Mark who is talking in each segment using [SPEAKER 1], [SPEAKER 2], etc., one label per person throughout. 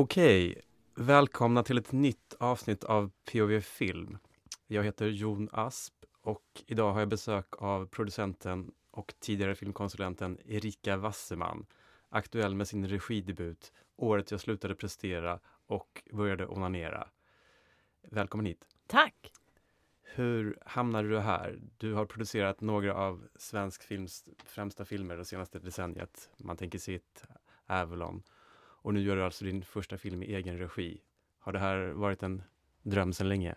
[SPEAKER 1] Okej, välkomna till ett nytt avsnitt av POV Film. Jag heter Jon Asp och idag har jag besök av producenten och tidigare filmkonsulenten Erika Wasserman, aktuell med sin regidebut Året jag slutade prestera och började onanera. Välkommen hit!
[SPEAKER 2] Tack!
[SPEAKER 1] Hur hamnade du här? Du har producerat några av svensk films främsta filmer det senaste decenniet. Man tänker sitt, Avalon. Och nu gör du alltså din första film i egen regi. Har det här varit en dröm sedan länge?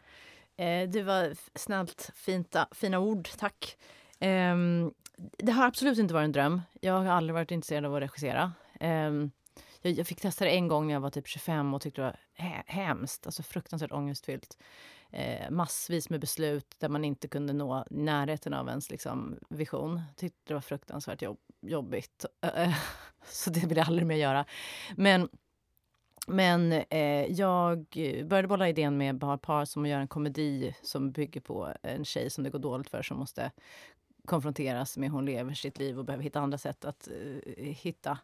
[SPEAKER 2] Eh, det var snällt, finta, ah, fina ord, tack. Eh, det har absolut inte varit en dröm. Jag har aldrig varit intresserad av att regissera. Eh, jag, jag, fick testa det en gång när jag var typ 25 och tyckte det var he hemskt, alltså fruktansvärt ångestfyllt. Eh, massvis med beslut där man inte kunde nå närheten av ens liksom, vision. Tyckte det var fruktansvärt jobb, jobbigt. Eh, så det vill jag aldrig mer göra. Men men eh, jag började bolla idén med Bahar Par som göra en komedi som bygger på en tjej som det går dåligt för som måste konfronteras med hur hon lever sitt liv och behöver hitta andra sätt att uh, hitta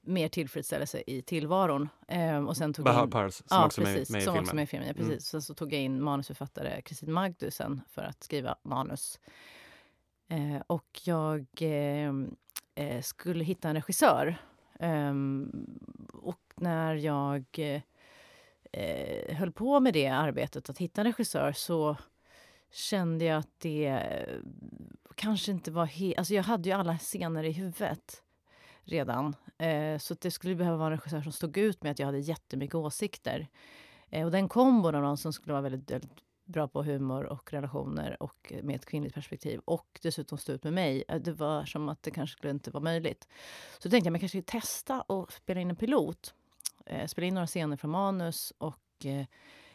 [SPEAKER 2] mer tillfredsställelse i tillvaron.
[SPEAKER 1] Um, och sen tog Bahar in, Pars, som ja, också precis, med,
[SPEAKER 2] med i filmen. med i filmen. Ja, precis. Mm. Sen så tog jag in manusförfattare Kristin Magdusen för att skriva manus. Uh, och jag eh, skulle hitta en regissör. Um, och när jag eh, höll på med det arbetet, att hitta en regissör, så kände jag att det eh, kanske inte var helt... Alltså jag hade ju alla scener i huvudet redan. Eh, så det skulle behöva vara en regissör som stod ut med att jag hade jättemycket åsikter. Eh, och den kombon av någon som skulle vara väldigt, väldigt bra på humor och relationer och med ett kvinnligt perspektiv och dessutom stå ut med mig. Eh, det var som att det kanske skulle inte vara möjligt. Så tänkte jag att jag kanske skulle testa och spela in en pilot eh, spela in några scener från manus och eh,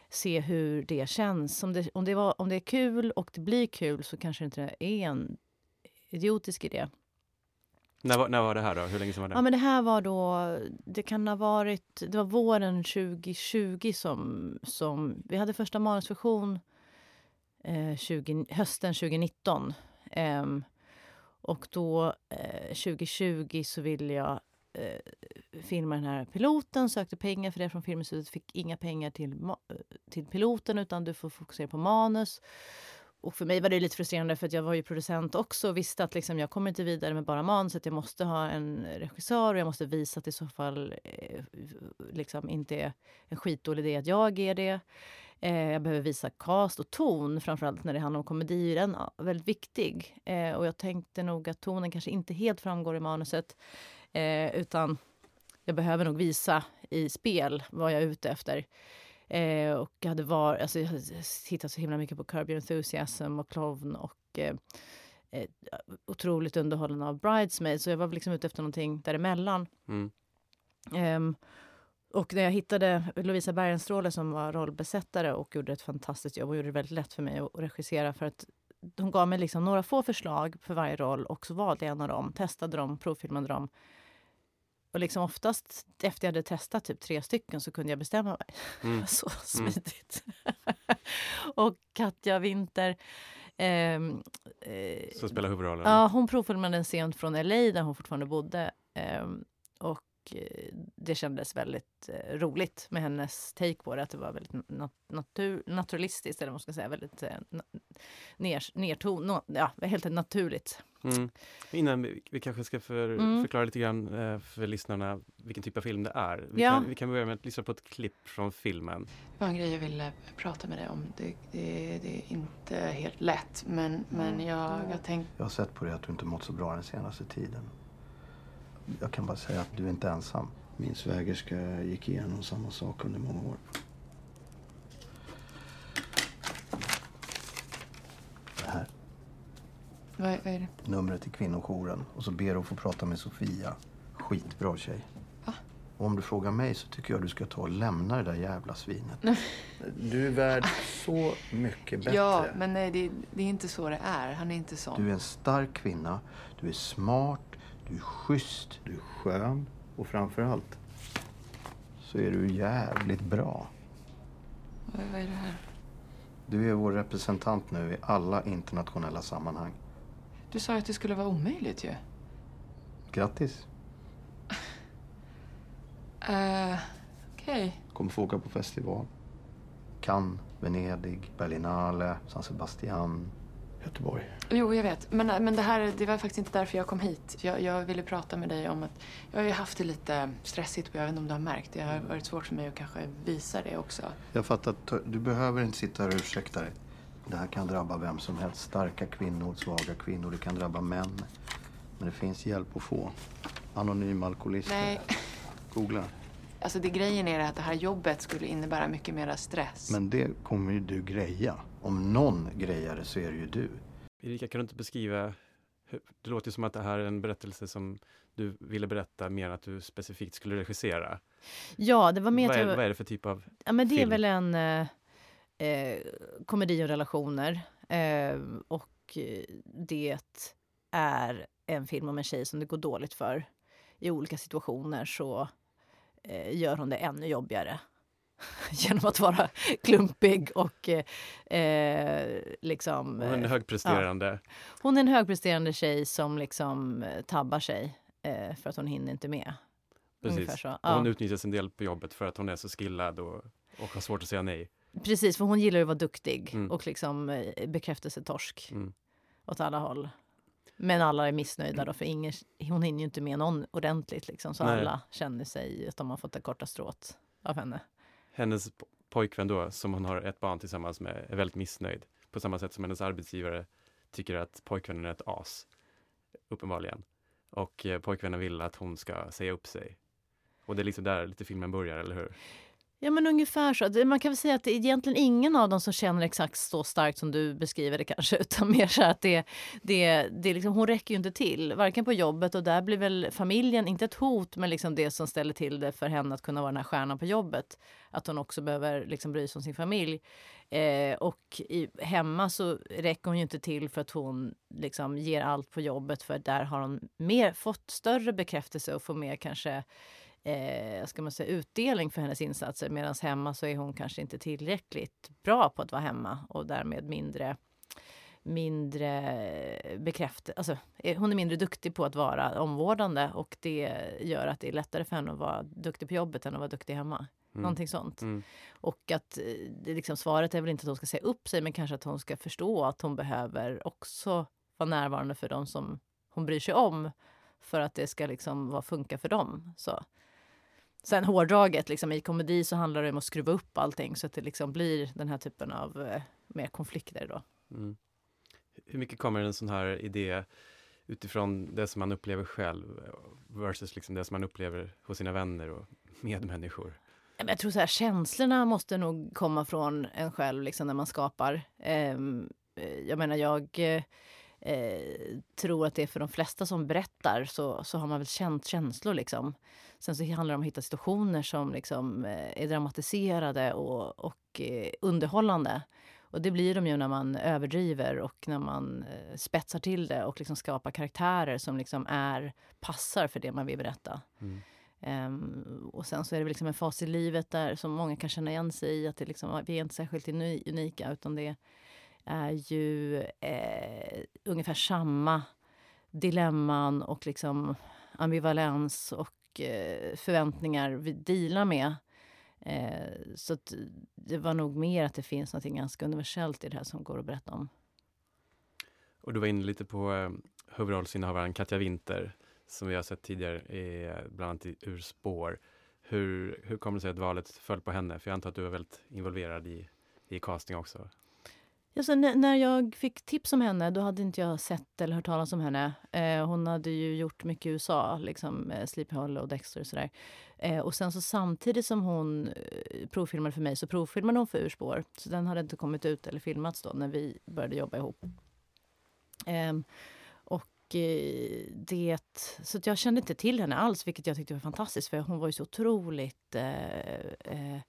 [SPEAKER 2] se hur det känns. Om det, om, det var, om det är kul och det blir kul så kanske det inte är en idiotisk idé.
[SPEAKER 1] När var, när var det här då? Hur länge sedan var det?
[SPEAKER 2] Ja, men det här var då, det kan ha varit, det var våren 2020 som, som vi hade första manusversion eh, 20, hösten 2019. Eh, och då eh, 2020 så ville jag eh, filma den här piloten, sökte pengar för det från Filminstitutet, fick inga pengar till, till piloten utan du får fokusera på manus. Och för mig var det lite frustrerande för att jag var ju producent också och visste att liksom, jag kommer inte vidare med bara manuset. Jag måste ha en regissör och jag måste visa att det i så fall eh, liksom inte är en skitdålig idé att jag är det. Eh, jag behöver visa cast och ton, framförallt när det handlar om komedi. Den är väldigt viktig. Eh, och jag tänkte nog att tonen kanske inte helt framgår i manuset. Eh, utan jag behöver nog visa i spel vad jag är ute efter. Eh, och jag hade, var, alltså, jag tittat så himla mycket på Curb Your Enthusiasm och Clown och eh, eh, otroligt underhållande av Bridesmaids. Så jag var liksom ute efter någonting däremellan. Mm. Um, och när jag hittade Lovisa Bergenstråle som var rollbesättare och gjorde ett fantastiskt jobb och gjorde det väldigt lätt för mig att regissera för att hon gav mig liksom några få förslag för varje roll och så valde jag en av dem, testade dem, provfilmade dem och liksom oftast efter jag hade testat typ tre stycken så kunde jag bestämma mig. Mm. så mm. smidigt. och Katja Winter
[SPEAKER 1] eh, eh, Som spelar huvudrollen?
[SPEAKER 2] Ja, hon provfilmade en scen från LA där hon fortfarande bodde. Eh, och det kändes väldigt eh, roligt med hennes take på det. Att det var väldigt natur, naturalistiskt, eller vad man ska säga. Väldigt eh, ner, nerton, ja, helt naturligt.
[SPEAKER 1] Mm. Innan vi, vi, kanske ska för, mm. förklara lite grann för lyssnarna vilken typ av film det är. Vi, ja. kan, vi kan börja med att lyssna på ett klipp från filmen.
[SPEAKER 3] Det var en grej jag ville prata med dig om. Det, det, det är inte helt lätt, men, men jag, jag tänkt...
[SPEAKER 4] Jag har sett på dig att du inte mått så bra den senaste tiden. Jag kan bara säga att du är inte ensam. Min svägerska gick igenom samma sak under många år. Det här.
[SPEAKER 3] Vad är, vad är det?
[SPEAKER 4] Numret till kvinnojouren. Och så ber du att få prata med Sofia. Skitbra tjej. Va? Och om du frågar mig så tycker jag du ska ta och lämna det där jävla svinet. Du är värd så mycket bättre.
[SPEAKER 3] Ja, men nej, det, det, är inte så det är. Han är inte sån.
[SPEAKER 4] Du är en stark kvinna. Du är smart. Du är schysst, du är skön och framförallt så är du jävligt bra.
[SPEAKER 3] Vad är det här?
[SPEAKER 4] Du är vår representant nu i alla internationella sammanhang.
[SPEAKER 3] Du sa att det skulle vara omöjligt ju.
[SPEAKER 4] Grattis.
[SPEAKER 3] uh, Okej. Okej.
[SPEAKER 4] Kommer få åka på festival. Cannes, Venedig, Berlinale, San Sebastian, Göteborg.
[SPEAKER 3] Jo, jag vet. Men, men det här det var faktiskt inte därför jag kom hit. Jag, jag ville prata med dig om att jag har ju haft det lite stressigt och jag vet inte om du har märkt. Det har varit svårt för mig att kanske visa det också.
[SPEAKER 4] Jag fattar att du behöver inte sitta här och ursäkta dig. Det här kan drabba vem som helst. Starka kvinnor, svaga kvinnor. Det kan drabba män. Men det finns hjälp att få. Anonym alkoholist.
[SPEAKER 3] Nej.
[SPEAKER 4] Googla.
[SPEAKER 3] Alltså det grejen är att det här jobbet skulle innebära mycket mera stress.
[SPEAKER 4] Men det kommer ju du greja. Om någon grejar det så är det ju du.
[SPEAKER 1] Erika, kan du inte beskriva, hur- det låter ju som att det här är en berättelse som du ville berätta mer än att du specifikt skulle regissera.
[SPEAKER 2] Ja, det var mer
[SPEAKER 1] Vad är,
[SPEAKER 2] jag-
[SPEAKER 1] vad är det för typ av
[SPEAKER 2] Ja, men det är
[SPEAKER 1] film?
[SPEAKER 2] väl en eh, eh, komedi och relationer. Eh, och eh, det är en film om en tjej som det går dåligt för. I olika situationer så gör hon det ännu jobbigare. Genom att vara klumpig och eh, eh, liksom...
[SPEAKER 1] Hon är en
[SPEAKER 2] eh,
[SPEAKER 1] högpresterande.
[SPEAKER 2] hon är en högpresterande tjej som liksom eh, tabbar sig eh, för att hon hinner inte med.
[SPEAKER 1] Precis.
[SPEAKER 2] Ja.
[SPEAKER 1] hon utnyttjas en del på jobbet för att hon är så skillad och, och har svårt att säga nej.
[SPEAKER 2] Precis, för hon gillar att vara duktig
[SPEAKER 1] Mm.
[SPEAKER 2] och liksom eh, bekräftelsetorsk
[SPEAKER 1] Mm.
[SPEAKER 2] åt alla håll. Men alla är missnöjda då, för ingen, hon hinner ju inte med någon ordentligt. Liksom, så
[SPEAKER 1] Nej.
[SPEAKER 2] alla känner sig att de har fått det korta strået av henne.
[SPEAKER 1] Hennes po- pojkvän då, som hon har ett barn tillsammans med, är väldigt missnöjd. På samma sätt som hennes arbetsgivare tycker att pojkvännen är ett as. Uppenbarligen. Och eh, pojkvännen vill att hon ska säga upp sig. Och det är liksom där lite filmen börjar, eller hur?
[SPEAKER 2] Ja, men ungefär så. Det- Man kan väl säga att det är egentligen ingen av dem som känner exakt så starkt som du beskriver det kanske, utan mer så att det, det, det liksom, hon räcker ju inte till, varken på jobbet och där blir väl familjen, inte ett hot, men liksom det som ställer till det för henne att kunna vara den här stjärnan på jobbet. Att hon också behöver liksom bry sig om sin familj. Eh, och i, hemma så räcker hon ju inte till för att hon liksom ger allt på jobbet för där har hon mer, fått större bekräftelse och får mer kanske eh, ska man säga, utdelning för hennes insatser. Medan hemma så är hon kanske inte tillräckligt bra på att vara hemma och därmed mindre mindre bekräft... Alltså, eh, hon är mindre duktig på att vara omvårdande och det gör att det är lättare för henne att vara duktig på jobbet än att vara duktig hemma.
[SPEAKER 1] Mm.
[SPEAKER 2] Någonting sånt.
[SPEAKER 1] Mm.
[SPEAKER 2] Och att eh, det liksom, svaret är väl inte att hon ska säga upp sig men kanske att hon ska förstå att hon behöver också vara närvarande för dem som hon bryr sig om för att det ska liksom vara, funka för dem. Så. Sen hårdraget, liksom, i komedi så handlar det om att skruva upp allting så att det liksom blir den här typen av eh, mer konflikter. Då.
[SPEAKER 1] Mm. Hur mycket kommer en sån här idé utifrån det som man upplever själv versus liksom det som man upplever hos sina vänner och medmänniskor?
[SPEAKER 2] Jag tror så här, känslorna måste nog komma från en själv liksom, när man skapar. Ehm, eh, jag menar, jag eh, eh, tror att det är för de flesta som berättar så, så har man väl känt känslor. Liksom. Sen så handlar det om att hitta situationer som liksom, eh, är dramatiserade och, och eh, underhållande. Och det blir de ju när man överdriver och när man eh, spetsar till det och liksom skapar karaktärer som liksom är, passar för det man vill berätta.
[SPEAKER 1] Mm.
[SPEAKER 2] Ehm, och sen så är det liksom en fas i livet där som många kan känna igen sig i. Att det liksom, vi är inte särskilt uni- unika utan det är är ju eh, ungefär samma dilemman och liksom ambivalens och eh, förväntningar vi dealar med. Eh, så att det var nog mer att det finns något ganska universellt i det här som går att berätta om.
[SPEAKER 1] Och du var inne lite på eh, huvudrollsinnehavaren Katja Winter som vi har sett tidigare, i, bland annat i Ur spår. Hur, hur kommer det sig att valet föll på henne? För jag antar att du var väldigt involverad i, i casting också.
[SPEAKER 2] Alltså, när, jag fick tips om henne, då hade inte jag sett eller hört talas om henne. Eh, hon hade ju gjort mycket i USA, liksom eh, Sleepy Hollow och Dexter och sådär. Eh, och sen så samtidigt som hon eh, provfilmade för mig så provfilmade hon för Urspår. Så den hade inte kommit ut eller filmats då när vi började jobba ihop. Ehm, och eh, det, så att jag kände inte till henne alls, vilket jag tyckte var fantastiskt. För hon var ju så otroligt... Eh, eh,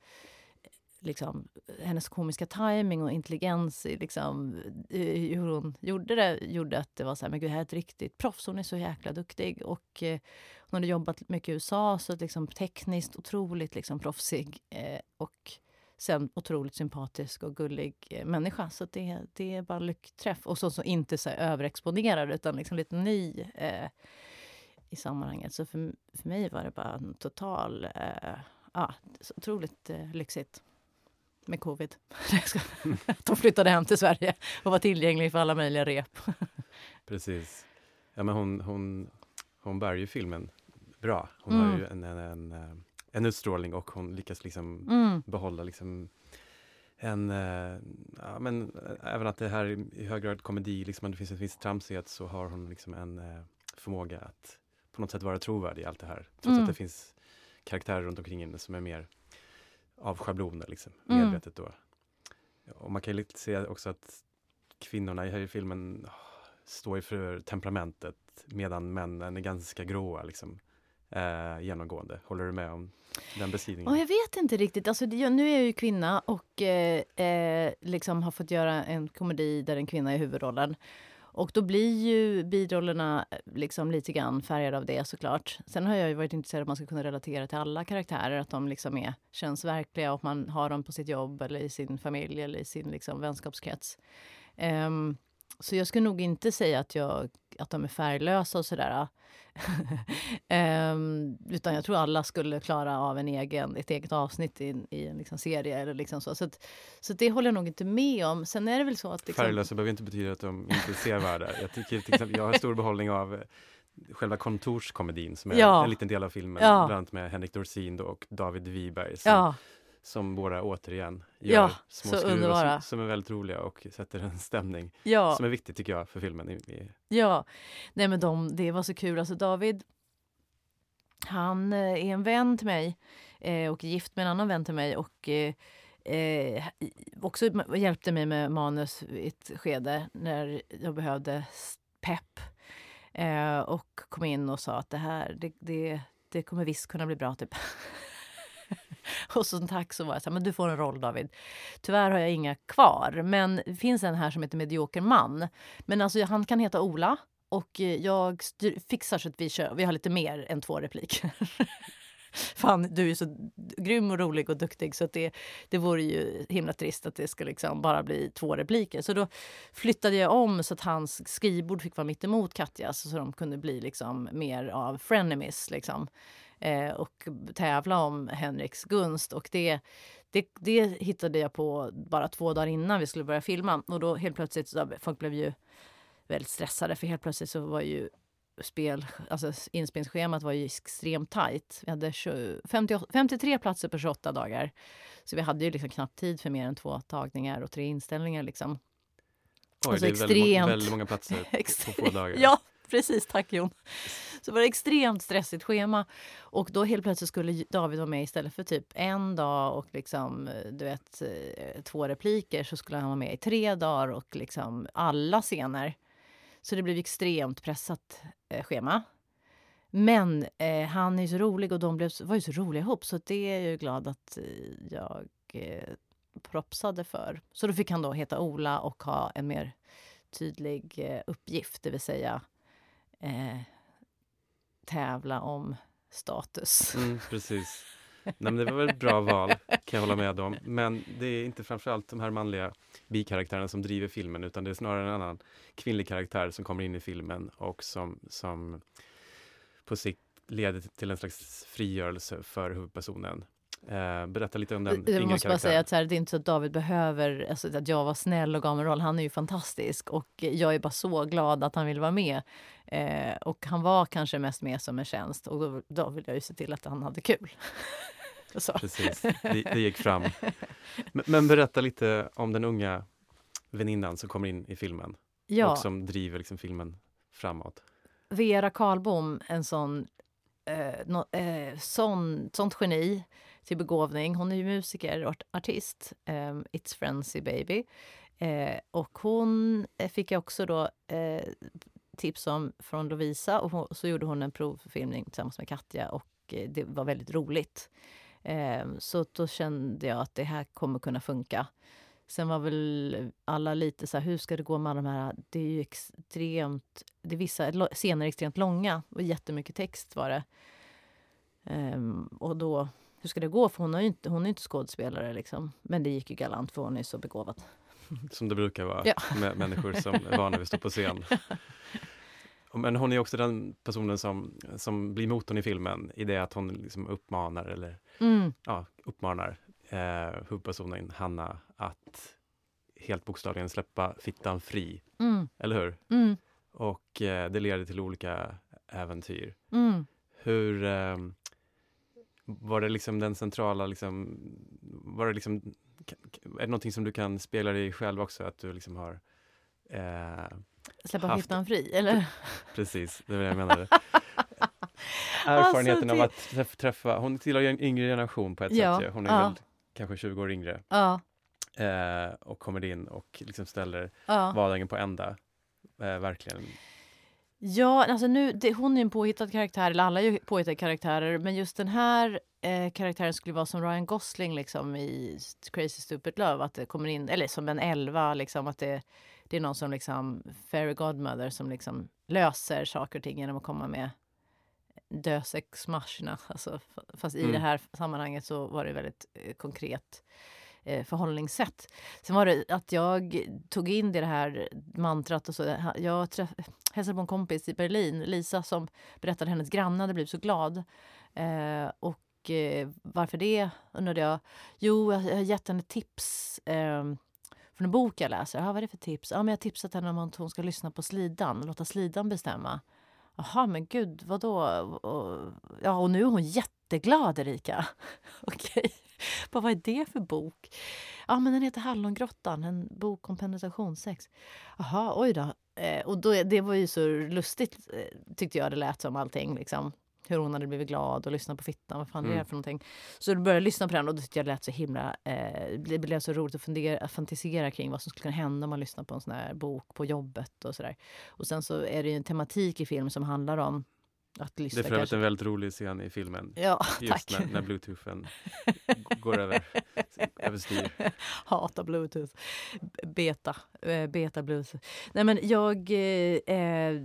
[SPEAKER 2] Liksom, hennes komiska timing och intelligens i liksom, hur hon gjorde det gjorde att det var så här, men gud, här är ett riktigt proffs. Hon är så jäkla duktig. Och eh, hon hade jobbat mycket i USA, så liksom, tekniskt otroligt liksom, proffsig. Eh, och sen otroligt sympatisk och gullig eh, människa. Så det, det är bara lyckträff. Och så, så inte så här överexponerad, utan liksom lite ny eh, i sammanhanget. Så för, för mig var det bara en total... Eh, ja, så otroligt eh, lyxigt med covid. Att de flyttade hem till Sverige och var tillgänglig för alla möjliga rep.
[SPEAKER 1] Precis. Ja, men hon, hon, hon bär ju filmen bra. Hon
[SPEAKER 2] Mm.
[SPEAKER 1] har ju en, en, en, en utstrålning och hon lyckas liksom
[SPEAKER 2] Mm.
[SPEAKER 1] behålla liksom en, eh, ja, men eh, även att det här är i hög grad komedi, liksom, det finns en viss tramsighet så har hon liksom en eh, förmåga att på något sätt vara trovärdig i allt det här. Trots
[SPEAKER 2] Mm.
[SPEAKER 1] att det finns karaktärer runt omkring henne som är mer av schabloner, liksom,
[SPEAKER 2] Mm.
[SPEAKER 1] medvetet då. Och man kan ju lite se också att kvinnorna i här i filmen står för temperamentet medan männen är ganska gråa liksom, eh, genomgående. Håller du med om den beskrivningen?
[SPEAKER 2] Och jag vet inte riktigt. Alltså, det- nu är jag ju kvinna och eh, eh, liksom har fått göra en komedi där en kvinna är huvudrollen. Och då blir ju bidrollerna eh, liksom lite grann färgade av det såklart. Sen har jag ju varit intresserad av att man ska kunna relatera till alla karaktärer. Att de liksom är, känns verkliga och man har dem på sitt jobb eller i sin familj eller i sin liksom, vänskapskrets. Um, så jag skulle nog inte säga att, jag, att de är färglösa och sådär. Ehm, utan jag tror alla skulle klara av en egen, ett eget avsnitt i, i en liksom serie. Eller liksom så. Så, att, så det håller jag nog inte med om. Sen är det väl så att... Liksom,
[SPEAKER 1] Färglösa behöver inte betyda att de inte är sevärda. Jag, tycker, till exempel, jag har stor behållning av eh, själva kontorskomedin som är
[SPEAKER 2] Ja.
[SPEAKER 1] en liten del av filmen.
[SPEAKER 2] Ja.
[SPEAKER 1] Bland annat med Henrik Dorsin och David Wiberg som,
[SPEAKER 2] Ja,
[SPEAKER 1] som båda återigen gör
[SPEAKER 2] Ja,
[SPEAKER 1] små
[SPEAKER 2] så underbara.
[SPEAKER 1] som, som är väldigt roliga och sätter en stämning
[SPEAKER 2] ja.
[SPEAKER 1] som är viktig tycker jag för filmen.
[SPEAKER 2] Ja, nej men de, det var så kul. Alltså David, han eh, är en vän till mig eh, och är gift med en annan vän till mig och eh, eh, också hjälpte mig med manus i ett skede när jag behövde pepp. Och kom in och sa att det här, det, det, det kommer visst kunna bli bra typ. och som tack så var jag så här, men du får en roll David. Tyvärr har jag inga kvar, men det finns en här som heter Medioker man. Men alltså han kan heta Ola och eh, jag styr, fixar så att vi kör. Vi har lite mer än två repliker. Fan, du är så grym och rolig och duktig så att det, det vore ju himla trist att det ska liksom bara bli två repliker. Så då flyttade jag om så att hans skrivbord fick vara mitt emot Katjas så de kunde bli liksom mer av frenemies liksom. Eh, och tävla om Henriks gunst. Och det, det, det hittade jag på bara två dagar innan vi skulle börja filma. Och då helt plötsligt, så, folk blev ju väldigt stressade för helt plötsligt så var ju spel, alltså inspelningsschemat var ju extremt tajt. Vi hade 20, 58, 53 platser på 28 dagar. Så vi hade ju liksom knappt tid för mer än två tagningar och tre inställningar. Liksom.
[SPEAKER 1] oj,
[SPEAKER 2] Alltså
[SPEAKER 1] det är väldigt,
[SPEAKER 2] extremt-
[SPEAKER 1] väldigt många platser på få dagar.
[SPEAKER 2] Ja, precis. Tack Jon. Så det var ett extremt stressigt schema. Och då helt plötsligt skulle David vara med istället för typ en dag och liksom, eh, du vet, eh, två repliker så skulle han vara med i tre dagar och liksom alla scener. Så det blev extremt pressat eh, schema. Men eh, han är ju så rolig och de blev, var ju så roliga ihop så det är jag ju glad att eh, jag eh, propsade för. Så då fick han då heta Ola och ha en mer tydlig eh, uppgift, det vill säga eh, tävla om status.
[SPEAKER 1] Mm, precis. Nej, men det var väl ett bra val, kan jag hålla med om. Men det är inte framförallt de här manliga bikaraktärerna som driver filmen, utan det är snarare en annan kvinnlig karaktär som kommer in i filmen och som, som på sikt leder till en slags frigörelse för huvudpersonen. Eh, berätta lite om den
[SPEAKER 2] Jag måste bara säga att så här, det är inte så att David behöver, alltså, att jag var snäll och gav mig en roll. Han är ju fantastisk och jag är bara så glad att han vill vara med. Eh, och han var kanske mest med som en tjänst och då, då vill jag ju se till att han hade kul.
[SPEAKER 1] Precis, det, det gick fram. Men, men berätta lite om den unga väninnan som kommer in i filmen
[SPEAKER 2] Ja.
[SPEAKER 1] och som driver liksom filmen framåt.
[SPEAKER 2] Vera Karlbom, en sån, eh, no, eh, sån, sånt geni till begåvning. Hon är ju musiker och artist. Um, It's Frenzy Baby. Eh, och hon eh, fick jag också då eh, tips om från Lovisa och hon, så gjorde hon en provfilmning tillsammans med Katja och eh, det var väldigt roligt. Eh, så då kände jag att det här kommer kunna funka. Sen var väl alla lite så här, hur ska det gå med alla de här... Det är ju extremt... Det är vissa scener är extremt långa och jättemycket text var det. Ehm, och då, hur ska det gå? För hon, har inte, hon är ju inte skådespelare liksom. Men det gick ju galant för hon är så begåvad.
[SPEAKER 1] Som det brukar vara
[SPEAKER 2] Ja.
[SPEAKER 1] med människor som är vana vid att stå på scen. Men hon är också den personen som, som blir motorn i filmen i det att hon liksom uppmanar eller
[SPEAKER 2] Mm.
[SPEAKER 1] ja, uppmanar eh, huvudpersonen Hanna att helt bokstavligen släppa fittan fri,
[SPEAKER 2] Mm.
[SPEAKER 1] eller hur?
[SPEAKER 2] Mm.
[SPEAKER 1] Och eh, det leder till olika äventyr.
[SPEAKER 2] Mm.
[SPEAKER 1] Hur eh, var det liksom den centrala, liksom, var det liksom, är det någonting som du kan spegla dig själv också, att du liksom har eh,
[SPEAKER 2] Släppa
[SPEAKER 1] Haft-
[SPEAKER 2] fittan fri, eller?
[SPEAKER 1] Precis, det var det jag menade. Erfarenheten
[SPEAKER 2] Alltså,
[SPEAKER 1] av
[SPEAKER 2] det-
[SPEAKER 1] att träffa, träffa, hon tillhör en yngre generation på ett
[SPEAKER 2] Ja,
[SPEAKER 1] sätt. Hon är
[SPEAKER 2] ja.
[SPEAKER 1] väl kanske 20 år yngre.
[SPEAKER 2] Ja.
[SPEAKER 1] Eh, och kommer in och liksom ställer
[SPEAKER 2] ja.
[SPEAKER 1] vardagen på ända. Eh, verkligen.
[SPEAKER 2] Ja, alltså nu, det, hon är ju en påhittad karaktär, eller alla är ju påhittade karaktärer, men just den här eh, karaktären skulle vara som Ryan Gosling liksom i Crazy Stupid Love, att det kommer in, eller som en elva, liksom att det, det är någon som liksom, fairy godmother som liksom löser saker och ting genom att komma med Deus ex machina. Alltså, fast i
[SPEAKER 1] Mm.
[SPEAKER 2] det här sammanhanget så var det väldigt eh, konkret Eh, förhållningssätt. Sen var det att jag tog in det, här mantrat och så. Jag träff, hälsade på en kompis i Berlin, Lisa, som berättade att hennes granne hade blivit så glad. Eh, och eh, varför det, undrade jag. Jo, jag har gett henne tips eh, från en bok jag läser. Ah, vad är det för tips? Ah, men jag har tipsat henne om att hon ska lyssna på slidan, låta slidan bestämma. Jaha, men gud, vadå? Och, ja, och nu är hon jätteglad, Erika. Okej, Bara, vad är det för bok? Ja, men den heter Hallongrottan, en bok om penetrationssex. Jaha, oj då. Eh, och då, det var ju så lustigt, eh, tyckte jag det lät som allting. Liksom. Hur hon hade blivit glad och lyssnat på fittan. Vad fan är
[SPEAKER 1] Mm.
[SPEAKER 2] det för någonting? Så då började jag lyssna på den och då tyckte jag det lät så himla... Eh, det blev så roligt att, fundera, fantisera kring vad som skulle kunna hända om man lyssnar på en sån här bok på jobbet och sådär. Och sen så är det ju en tematik i filmen som handlar om att
[SPEAKER 1] Det
[SPEAKER 2] lyssna
[SPEAKER 1] är för övrigt en väldigt rolig scen i filmen.
[SPEAKER 2] Ja,
[SPEAKER 1] Just
[SPEAKER 2] tack.
[SPEAKER 1] när, när bluetoothen går över, överstyr.
[SPEAKER 2] Hatar bluetooth. Beta. Eh, beta bluetooth. Nej men jag... Eh, eh,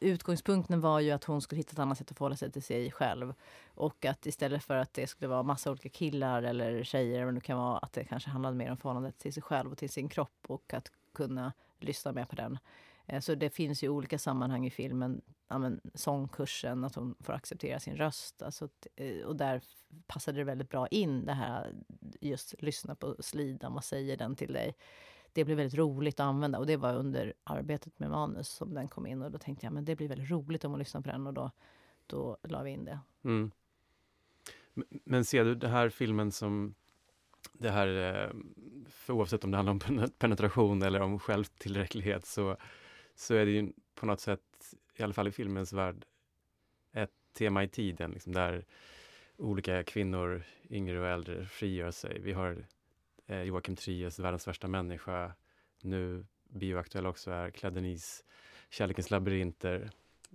[SPEAKER 2] utgångspunkten var ju att hon skulle hitta ett annat sätt att förhålla sig till sig själv. Och att istället för att det skulle vara massa olika killar eller tjejer, vad det kan vara, att det kanske handlade mer om förhållandet till sig själv och till sin kropp och att kunna lyssna mer på den. Eh, så det finns ju olika sammanhang i filmen. Ja, men, sångkursen, att hon får acceptera sin röst. Alltså, eh, och där passade det väldigt bra in det här just lyssna på slidan, vad säger den till dig? Det blev väldigt roligt att använda och det var under arbetet med manus som den kom in och då tänkte jag men det blir väldigt roligt om man lyssnar på den och då, då la vi in det.
[SPEAKER 1] Mm. Men- ser du den här filmen som det här, eh, för oavsett om det handlar om penetration eller om självtillräcklighet så, så är det ju på något sätt, i alla fall i filmens värld, ett tema i tiden liksom, där olika kvinnor, yngre och äldre, frigör sig. Vi har eh, Joakim Triers Världens värsta människa, nu bioaktuell också är Claire Denis Kärlekens labyrinter,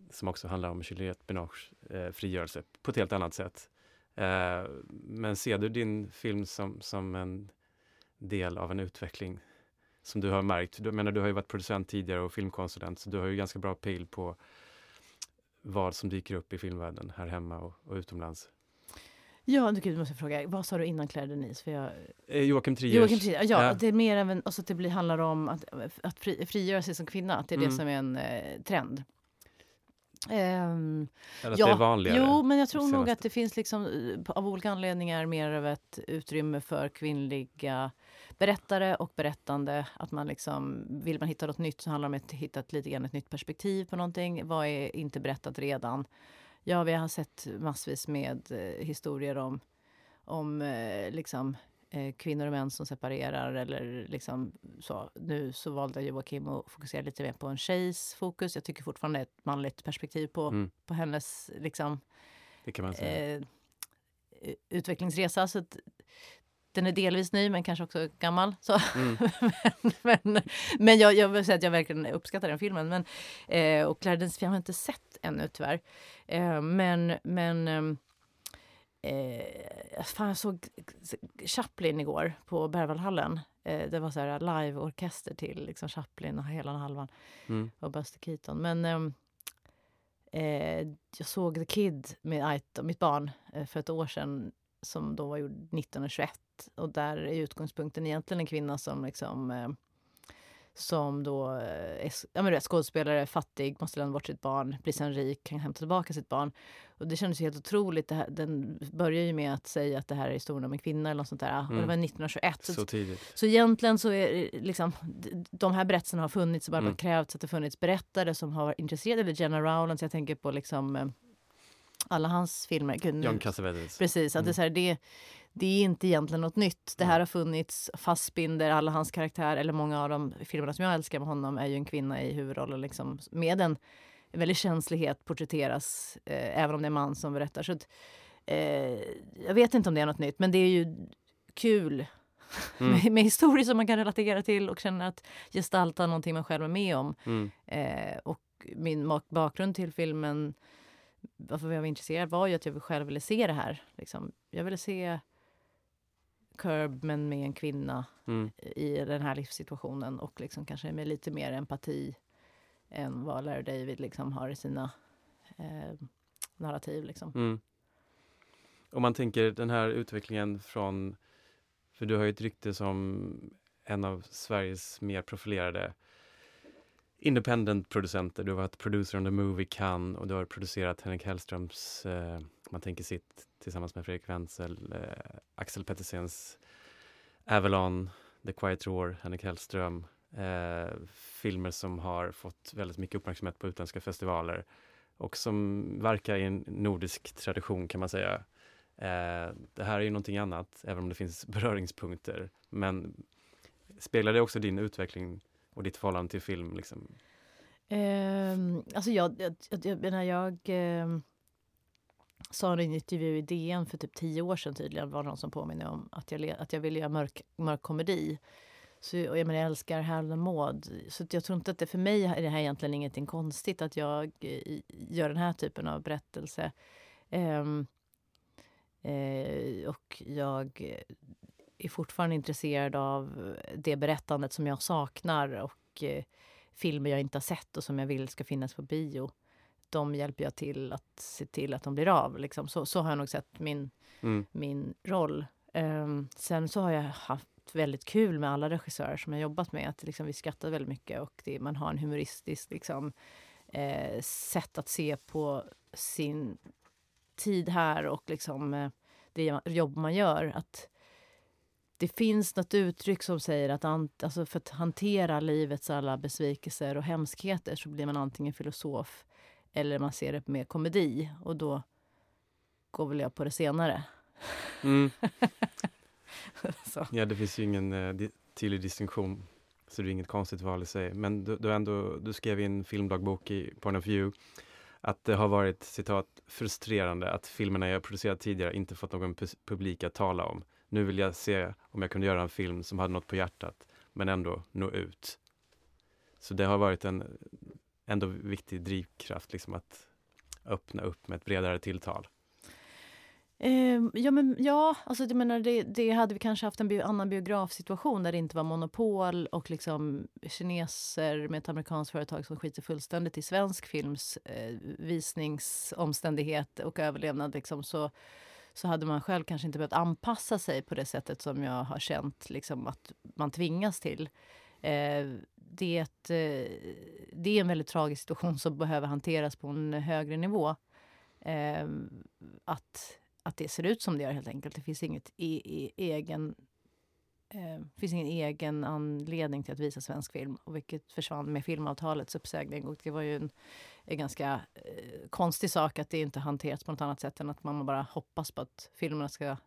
[SPEAKER 1] som också handlar om Juliette Binoches eh, frigörelse på ett helt annat sätt. Eh, men ser du din film som, som en del av en utveckling som du har märkt? Du, menar, du har ju varit producent tidigare och filmkonsulent, så du har ju ganska bra pejl på vad som dyker upp i filmvärlden här hemma och, och utomlands.
[SPEAKER 2] Ja, du gud, måste fråga, vad sa du innan Claire Denise? För jag,
[SPEAKER 1] Eh, Joakim Triers.
[SPEAKER 2] Joakim Trier, ja,
[SPEAKER 1] Ja.
[SPEAKER 2] det är mer även, alltså att det blir, handlar om att, att fri, frigöra sig som kvinna, att det är
[SPEAKER 1] Mm.
[SPEAKER 2] det som är en eh, trend. Ehm,
[SPEAKER 1] Eller att det är vanligare.
[SPEAKER 2] Jo, men jag tror nog att det finns liksom, eh, av olika anledningar mer av ett utrymme för kvinnliga berättare och berättande. Att man liksom, vill man hitta något nytt så handlar det om att hitta ett, lite grann ett nytt perspektiv på någonting. Vad är inte berättat redan? Ja, vi har sett massvis med eh, historier om, om eh, liksom, eh, kvinnor och män som separerar. Eller liksom, så. Nu så valde Joakim att fokusera lite mer på en tjejs fokus. Jag tycker fortfarande det är ett manligt perspektiv på,
[SPEAKER 1] Mm,
[SPEAKER 2] på hennes liksom, eh, utvecklingsresa. Så att, den är delvis ny, men kanske också gammal. Så.
[SPEAKER 1] Mm.
[SPEAKER 2] men men, men jag, jag vill säga att jag verkligen uppskattar den filmen. Men, eh, och Claire Dance, jag har inte sett ännu tyvärr. Eh, men men ehm, eh, fan, jag såg Chaplin igår på Berwaldhallen. Eh, det var så här live-orkester till liksom Chaplin och hela den halvan
[SPEAKER 1] Mm.
[SPEAKER 2] och Buster Keaton. Men ehm, eh, jag såg The Kid med Aito, mitt barn, eh, för ett år sedan som då var gjord 1921. Och där är utgångspunkten egentligen en kvinna som liksom eh, som då eh, är ja, men vet, skådespelare, fattig, måste lämna bort sitt barn, blir sen rik, kan hämta tillbaka sitt barn. Och det kändes helt otroligt. Här, den börjar ju med att säga att det här är historien om en kvinna eller något sånt där. Mm. Och det mm. var 1921.
[SPEAKER 1] Så, så tidigt.
[SPEAKER 2] Så egentligen så är liksom, de här berättelserna har funnits och bara mm. krävts att det funnits berättare som har varit intresserade. Eller Jenna Rowlands, jag tänker på liksom eh, alla hans filmer.
[SPEAKER 1] Gud, John Cassavetes.
[SPEAKER 2] Precis, att mm. det, är så här, det, det är inte egentligen något nytt. Det här har funnits, Fassbinder, alla hans karaktärer, eller många av de filmerna som jag älskar med honom är ju en kvinna i huvudrollen liksom, med en väldig känslighet porträtteras, eh, även om det är en man som berättar. Så att, eh, jag vet inte om det är något nytt, men det är ju kul Mm. med, med historier som man kan relatera till och känna att gestalta någonting man själv är med om. Mm. Eh, och min bakgrund till filmen, varför jag var intresserad var ju att jag själv ville se det här. Liksom. Jag ville se Curb men med en kvinna mm. i den här livssituationen och liksom kanske med lite mer empati än vad Larry David liksom har i sina eh, narrativ. Liksom. Mm.
[SPEAKER 1] Om man tänker den här utvecklingen från, för du har ju ett rykte som en av Sveriges mer profilerade independent-producenter. Du har varit producer on the movie Cannes och du har producerat Henrik Hellströms, eh, man tänker sitt, tillsammans med Fredrik Wenzel, eh, Axel Pettersens Avalon, The Quiet Roar, Henrik Hellström. Eh, filmer som har fått väldigt mycket uppmärksamhet på utländska festivaler och som verkar i en nordisk tradition kan man säga. Eh, det här är ju någonting annat, även om det finns beröringspunkter. Men speglar det också din utveckling och ditt förhållande till film? Liksom?
[SPEAKER 2] Eh, alltså jag, jag, jag, jag menar, jag eh, sa i en intervju i DN för typ tio år sedan tydligen, var det någon som påminner om att jag, att jag ville göra mörk, mörk komedi. Så, och jag, menar, jag älskar Harold och Maud. Så jag tror inte att det för mig är det här egentligen ingenting konstigt att jag eh, i, gör den här typen av berättelse. Ehm, eh, uh, och jag är fortfarande intresserad av det berättandet som jag saknar och eh, filmer jag inte har sett och som jag vill ska finnas på bio. De hjälper jag till att se till att de blir av. Liksom. Så, så har jag nog sett min, mm. min roll. Um, sen så har jag haft väldigt kul med alla regissörer som jag jobbat med. Att liksom, vi skrattar väldigt mycket och det, man har en humoristisk liksom, eh, sätt att se på sin tid här och liksom, eh, det jobb man gör. Att det finns något uttryck som säger att alltså för att hantera livets alla besvikelser och hemskheter så blir man antingen filosof eller man ser det med komedi. Och då går väl jag på det senare. Mm.
[SPEAKER 1] ja, det finns ju ingen uh, tydlig distinktion. Så det är inget konstigt val i sig. Men du, du, ändå, du skrev i en filmdagbok i Point of View att det har varit citat frustrerande att filmerna jag producerat tidigare inte fått någon publik att tala om nu vill jag se om jag kunde göra en film som hade något på hjärtat, men ändå nå ut. Så det har varit en ändå viktig drivkraft, liksom att öppna upp med ett bredare tilltal.
[SPEAKER 2] Eh, ja, men ja, alltså jag menar, det, det hade vi kanske haft en bio, annan biografsituation där det inte var monopol och liksom kineser med ett amerikanskt företag som skiter fullständigt i svensk films eh, visningsomständighet och överlevnad. Liksom, så så hade man själv kanske inte behövt anpassa sig på det sättet som jag har känt liksom, att man tvingas till. Eh, det, är ett, eh, det är en väldigt tragisk situation som behöver hanteras på en högre nivå. Eh, att, att det ser ut som det gör helt enkelt. Det finns inget e, e, egen eh, finns ingen egen anledning till att visa svensk film. Och vilket försvann med filmavtalets uppsägning. Och det var ju en, en ganska eh, konstig sak att det inte hanterats på något annat sätt än att man bara hoppas på att filmerna ska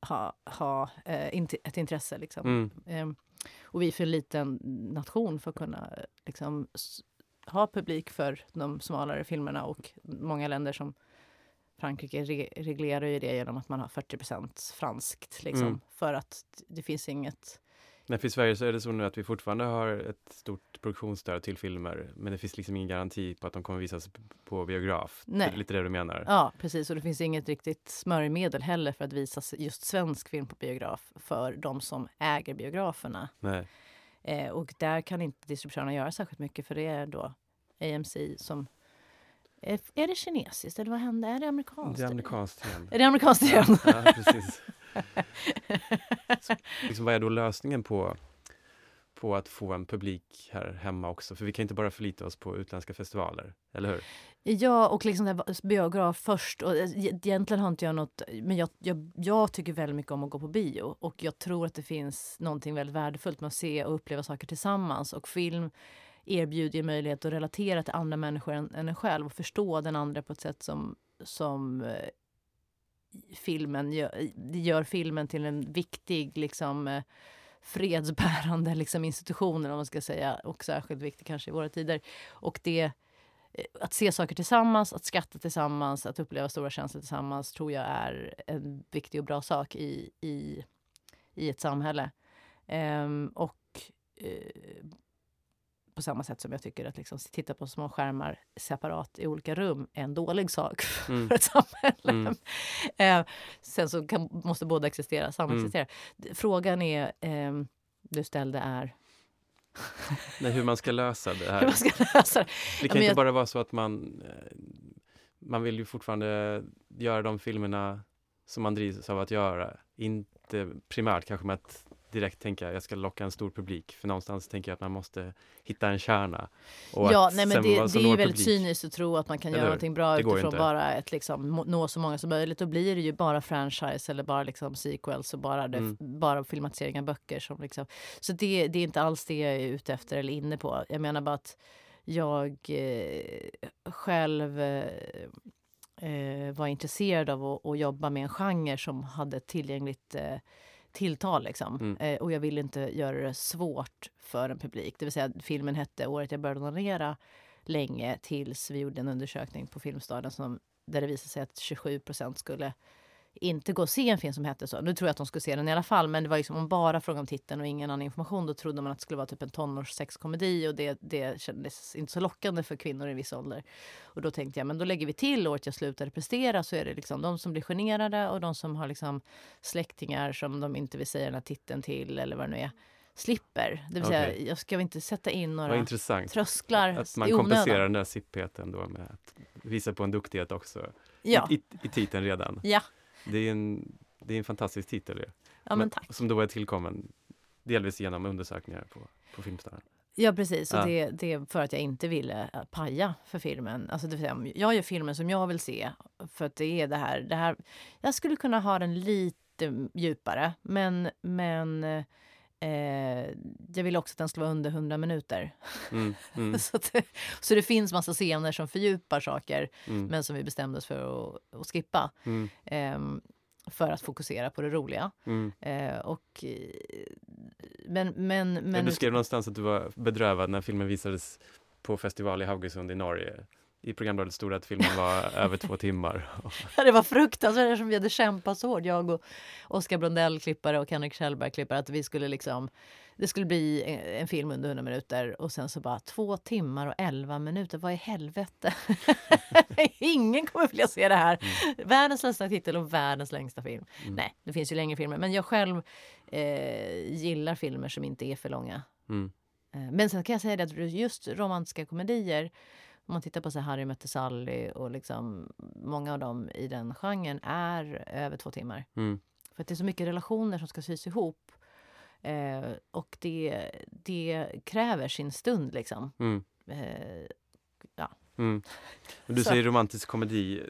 [SPEAKER 2] ha, ha eh, ett intresse. Liksom. Mm. Eh, och vi är för en liten nation för att kunna liksom, ha publik för de smalare filmerna och många länder som Frankrike re reglerar ju det genom att man har 40% franskt. Liksom, mm. För att det finns inget...
[SPEAKER 1] Nej, för i Sverige så är det så nu att vi fortfarande har ett stort produktionsstöd till filmer. Men det finns liksom ingen garanti på att de kommer visas på biograf. Nej. Det är lite det du menar?
[SPEAKER 2] Ja, precis. Och det finns inget riktigt smörjmedel heller för att visa just svensk film på biograf för de som äger biograferna.
[SPEAKER 1] Nej.
[SPEAKER 2] Eh, och där kan inte distributörerna göra särskilt mycket för det är då AMC som är det kinesiskt eller vad hände? Är det amerikanskt?
[SPEAKER 1] Det är amerikanskt igen.
[SPEAKER 2] Är det amerikanskt igen?
[SPEAKER 1] Ja, ja precis. Så, liksom, vad är då lösningen på på att få en publik här hemma också? För vi kan inte bara förlita oss på utländska festivaler, eller hur?
[SPEAKER 2] Ja, och liksom biograf först. Och eh, egentligen har inte jag något... Men jag, jag, jag, tycker väldigt mycket om att gå på bio. Och jag tror att det finns någonting väldigt värdefullt med att se och uppleva saker tillsammans. Och film erbjuder möjlighet att relatera till andra människor än, än en själv och förstå den andra på ett sätt som, som eh, filmen gör, eh, gör filmen till en viktig liksom, eh, fredsbärande liksom, institution, om man ska säga. Och särskilt viktig kanske i våra tider. Och det, eh, att se saker tillsammans, att skratta tillsammans, att uppleva stora känslor tillsammans tror jag är en viktig och bra sak i, i, i ett samhälle. Um, och uh, på samma sätt som jag tycker att liksom, titta på små skärmar separat i olika rum är en dålig sak mm. för ett samhälle. Mm. eh, sen så kan, måste båda existera, samexistera. Mm. Frågan är, eh, du ställde är
[SPEAKER 1] Nej, hur man ska lösa det här.
[SPEAKER 2] Lösa det.
[SPEAKER 1] det kan ja, inte jag... bara vara så att man eh, man vill ju fortfarande göra de filmerna som man drivs av att göra. Inte primärt kanske med att direkt tänka jag ska locka en stor publik. För någonstans tänker jag att man måste hitta en kärna.
[SPEAKER 2] ja, nej, men det, det är ju väldigt cyniskt att tro att man kan eller, göra någonting bra utifrån bara ett liksom, nå så många som möjligt. Då blir det ju bara franchise eller bara liksom sequels och bara, det, mm. bara filmatisering av böcker. Som liksom, så det, det är inte alls det jag är ute efter eller inne på. Jag menar bara att jag eh, själv eh, eh var intresserad av att, att, jobba med en genre som hade tillgängligt eh, tilltal. Liksom. Mm. Eh, och jag ville inte göra det svårt för en publik. Det vill säga, filmen hette Året jag började onanera länge tills vi gjorde en undersökning på Filmstaden som, där det visade sig att 27% skulle inte gå och se en film som hette så. Nu tror jag att de skulle se den i alla fall, men det var liksom om bara fråga om titeln och ingen annan information. Då trodde man att det skulle vara typ en tonårssexkomedi och det, det kändes inte så lockande för kvinnor i viss ålder. Och då tänkte jag, men då lägger vi till året jag slutade prestera så är det liksom de som blir generade och de som har liksom släktingar som de inte vill säga den här titeln till eller vad det nu är slipper. Det vill okay. säga, jag ska inte sätta in några trösklar
[SPEAKER 1] Att man kompenserar den där sippheten då med att visa på en duktighet också ja. i, i, i titeln redan.
[SPEAKER 2] Ja,
[SPEAKER 1] det är en, det är en fantastisk titel.
[SPEAKER 2] Ja, men tack.
[SPEAKER 1] Som då är tillkommen delvis genom undersökningar på, på Filmstaden.
[SPEAKER 2] Ja precis, och ja. Det, det är för att jag inte ville äh, paja för filmen. Alltså, det vill jag gör filmen som jag vill se. För att det är det här, det här jag skulle kunna ha den lite djupare men, men eh, jag vill också att den ska vara under 100 minuter. Mm, mm. så, det, så det finns massa scener som fördjupar saker mm. men som vi bestämde oss för att, att skippa. Eh, för att fokusera på det roliga. Mm. Eh, och, men, men, men,
[SPEAKER 1] du skrev någonstans att du var bedrövad när filmen visades på festival i Haugesund i Norge i programbladet stod att filmen var över två timmar.
[SPEAKER 2] Det var fruktansvärt eftersom vi hade kämpat så hårt, jag och Oskar Brundell, klippare och Henrik Kjellberg, klippare, att vi skulle liksom det skulle bli en film under 100 minuter och sen så bara två timmar och 11 minuter. Vad i helvete? Ingen kommer vilja se det här. Mm. Världens längsta titel och världens längsta film. Mm. Nej, det finns ju längre filmer. Men jag själv eh, gillar filmer som inte är för långa. Mm. Eh, men sen kan jag säga det att just romantiska komedier om man tittar på så Harry mötte Sally och liksom många av dem i den genren är över två timmar. Mm. För att det är så mycket relationer som ska sys ihop. Eh, och det, det kräver sin stund liksom. Mm. Eh, ja.
[SPEAKER 1] Mm. Du säger romantisk komedi.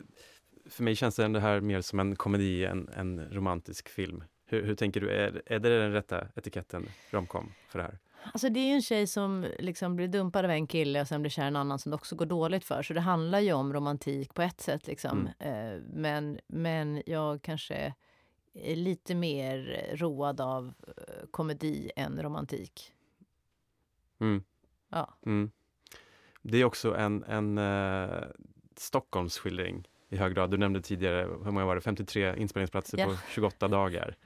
[SPEAKER 1] För mig känns det här mer som en komedi än en romantisk film. Hur, hur tänker du? Är, är det den rätta etiketten romcom för det här?
[SPEAKER 2] Alltså det är en tjej som liksom blir dumpad av en kille och sen blir kär i en annan som det också går dåligt för. Så det handlar ju om romantik på ett sätt. Liksom. Mm. Eh, men, men jag kanske är lite mer road av eh, komedi än romantik.
[SPEAKER 1] Mm.
[SPEAKER 2] Ja.
[SPEAKER 1] Mm. Det är också en, en uh, Stockholmsskildring i hög grad. Du nämnde tidigare, hur många var det, 53 inspelningsplatser ja. på 28 dagar.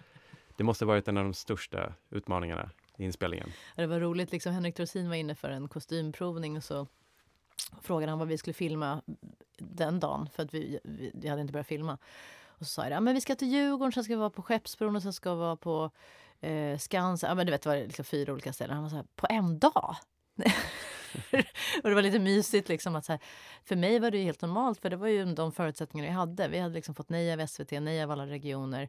[SPEAKER 1] Det måste varit en av de största utmaningarna inspelningen.
[SPEAKER 2] Det var roligt, liksom Henrik Dorsin var inne för en kostymprovning och så frågade han vad vi skulle filma den dagen för att vi, vi, vi hade inte börjat filma. Och så sa jag, ja, men vi ska till Djurgården, sen ska vi vara på Skeppsbron och sen ska vi vara på eh, Skansen. Ja, men du vet, det var liksom fyra olika ställen. Han var så här, på en dag? och det var lite mysigt. Liksom, att så här, för mig var det helt normalt, för det var ju de förutsättningar jag hade. Vi hade liksom fått nej av SVT, nej av alla regioner.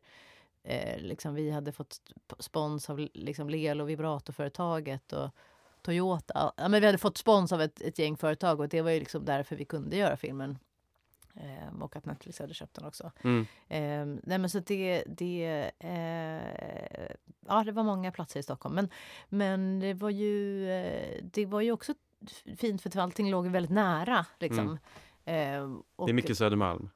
[SPEAKER 2] Eh, liksom, vi hade fått spons av liksom, Lelo vibratorföretaget och Toyota. Ja, men vi hade fått spons av ett, ett gäng företag och det var ju liksom därför vi kunde göra filmen. Eh, och att Netflix hade köpt den också.
[SPEAKER 1] Mm.
[SPEAKER 2] Eh, nej men så det, det, eh, ja, det var många platser i Stockholm. Men, men det var ju, eh, det var ju också fint för allting låg väldigt nära. Liksom.
[SPEAKER 1] Mm. det är mycket Södermalm.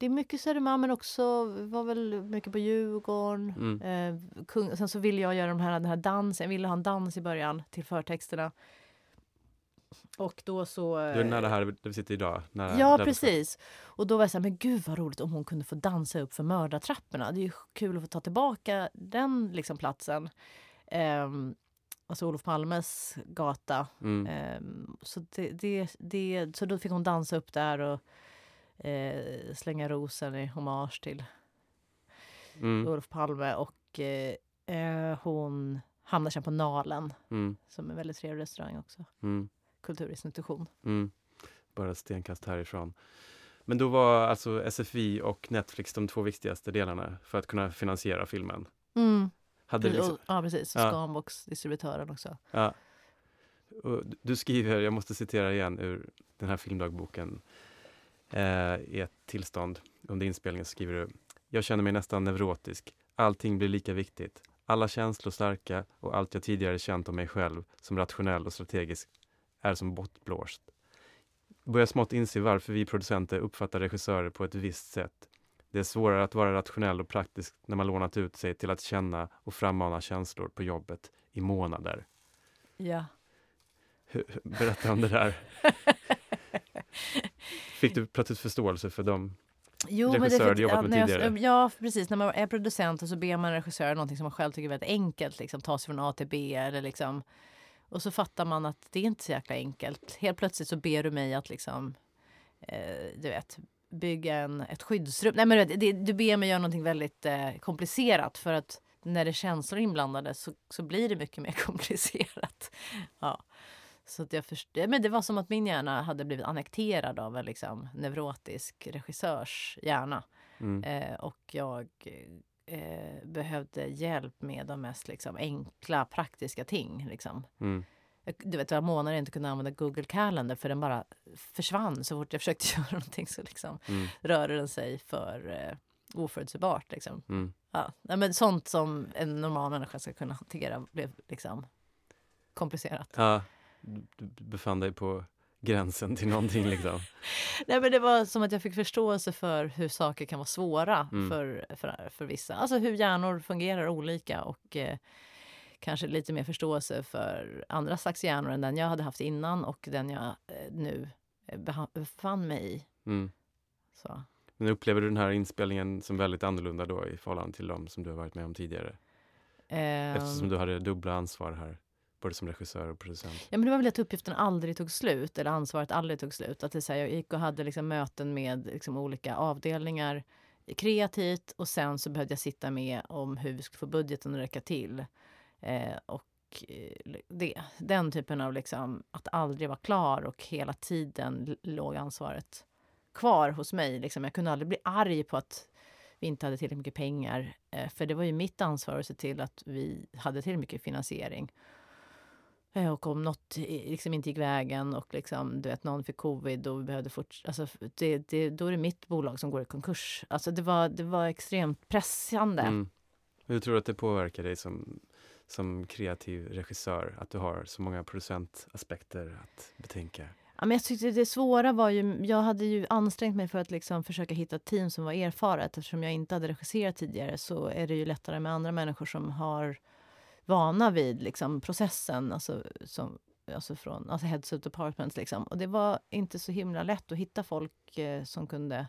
[SPEAKER 2] Det är mycket Södermalm men också var väl mycket på Djurgården. Mm. Eh, kung, sen så ville jag göra de här, den här dansen. Jag ville ha en dans i början till förtexterna. Och då så...
[SPEAKER 1] Du är nära här där vi sitter idag?
[SPEAKER 2] ja, precis. Och då var jag så här, men gud vad roligt om hon kunde få dansa upp för mördartrapporna. Det är ju kul att få ta tillbaka den liksom, platsen. Um, alltså Olof Palmes gata. Mm. Um, så, det, det, det, så då fick hon dansa upp där och uh, slänga rosen i hommage till mm. Olof Palme. Och uh, hon hamnade sen på Nalen, mm. som är en väldigt trevlig restaurang också. Mm kulturinstitution. Mm.
[SPEAKER 1] Bara stenkast härifrån. Men då var alltså SFI och Netflix de två viktigaste delarna för att kunna finansiera filmen?
[SPEAKER 2] Mm. Hade liksom... Ja, precis. Ja. Scanbox-distributören också. Ja.
[SPEAKER 1] Och du skriver, jag måste citera igen ur den här filmdagboken, eh, i ett tillstånd under inspelningen skriver du Jag känner mig nästan neurotisk. Allting blir lika viktigt. Alla känslor starka och allt jag tidigare känt om mig själv som rationell och strategisk är som bortblåst. Börjar smått inse varför vi producenter uppfattar regissörer på ett visst sätt. Det är svårare att vara rationell och praktisk när man lånat ut sig till att känna och frammana känslor på jobbet i månader.
[SPEAKER 2] Ja.
[SPEAKER 1] Berätta om det där. Fick du plötsligt förståelse för dem? Jo, men det, du jobbat med tidigare?
[SPEAKER 2] Jag, ja, precis. När man är producent och så ber man regissören någonting som man själv tycker är väldigt enkelt, liksom ta sig från A till B eller liksom och så fattar man att det är inte så jäkla enkelt. Helt plötsligt så ber du mig att liksom, eh, du vet, bygga en, ett skyddsrum. Nej, men det, du ber mig göra någonting väldigt eh, komplicerat för att när det är känslor inblandade så, så blir det mycket mer komplicerat. ja. Så att jag först, men det var som att min hjärna hade blivit annekterad av en liksom, neurotisk regissörs hjärna. Mm. Eh, och jag eh, behövde hjälp med de mest liksom, enkla, praktiska ting. Liksom. Mm. Du vet, jag månader inte kunde använda Google Calendar för den bara försvann så fort jag försökte göra någonting så liksom, mm. rörde den sig för eh, oförutsägbart. Liksom. Mm. Ja, men sånt som en normal människa ska kunna hantera blev liksom komplicerat.
[SPEAKER 1] Ja, du befann dig på gränsen till någonting liksom?
[SPEAKER 2] Nej men det var som att jag fick förståelse för hur saker kan vara svåra mm. för, för, för vissa. Alltså hur hjärnor fungerar olika och eh, kanske lite mer förståelse för andra slags hjärnor än den jag hade haft innan och den jag eh, nu eh, befann mig i. Mm.
[SPEAKER 1] Så. Men upplever du den här inspelningen som väldigt annorlunda då i förhållande till de som du har varit med om tidigare? Um, Eftersom du hade dubbla ansvar här både som regissör och producent?
[SPEAKER 2] Ja, men det var väl att uppgiften aldrig tog slut, eller ansvaret aldrig tog slut. Att det, så här, jag gick och hade liksom möten med liksom, olika avdelningar kreativt och sen så behövde jag sitta med om hur vi skulle få budgeten att räcka till. Eh, och eh, det, den typen av liksom, att aldrig vara klar och hela tiden låg ansvaret kvar hos mig. Liksom. Jag kunde aldrig bli arg på att vi inte hade tillräckligt mycket pengar. Eh, för det var ju mitt ansvar att se till att vi hade tillräckligt mycket finansiering. Eh, och om något liksom inte gick vägen och liksom, du vet, någon fick covid och vi behövde fortsätta... Alltså, det, det, då är det mitt bolag som går i konkurs. Alltså, det, var, det var extremt pressande. Mm.
[SPEAKER 1] Hur tror du att det påverkar dig som, som kreativ regissör? Att du har så många producentaspekter att betänka?
[SPEAKER 2] Ja, men jag tyckte det svåra var ju... Jag hade ju ansträngt mig för att liksom försöka hitta ett team som var erfaret. Eftersom jag inte hade regisserat tidigare så är det ju lättare med andra människor som har vana vid liksom, processen, alltså, som, alltså från alltså heads of departments. Liksom. Och det var inte så himla lätt att hitta folk eh, som kunde...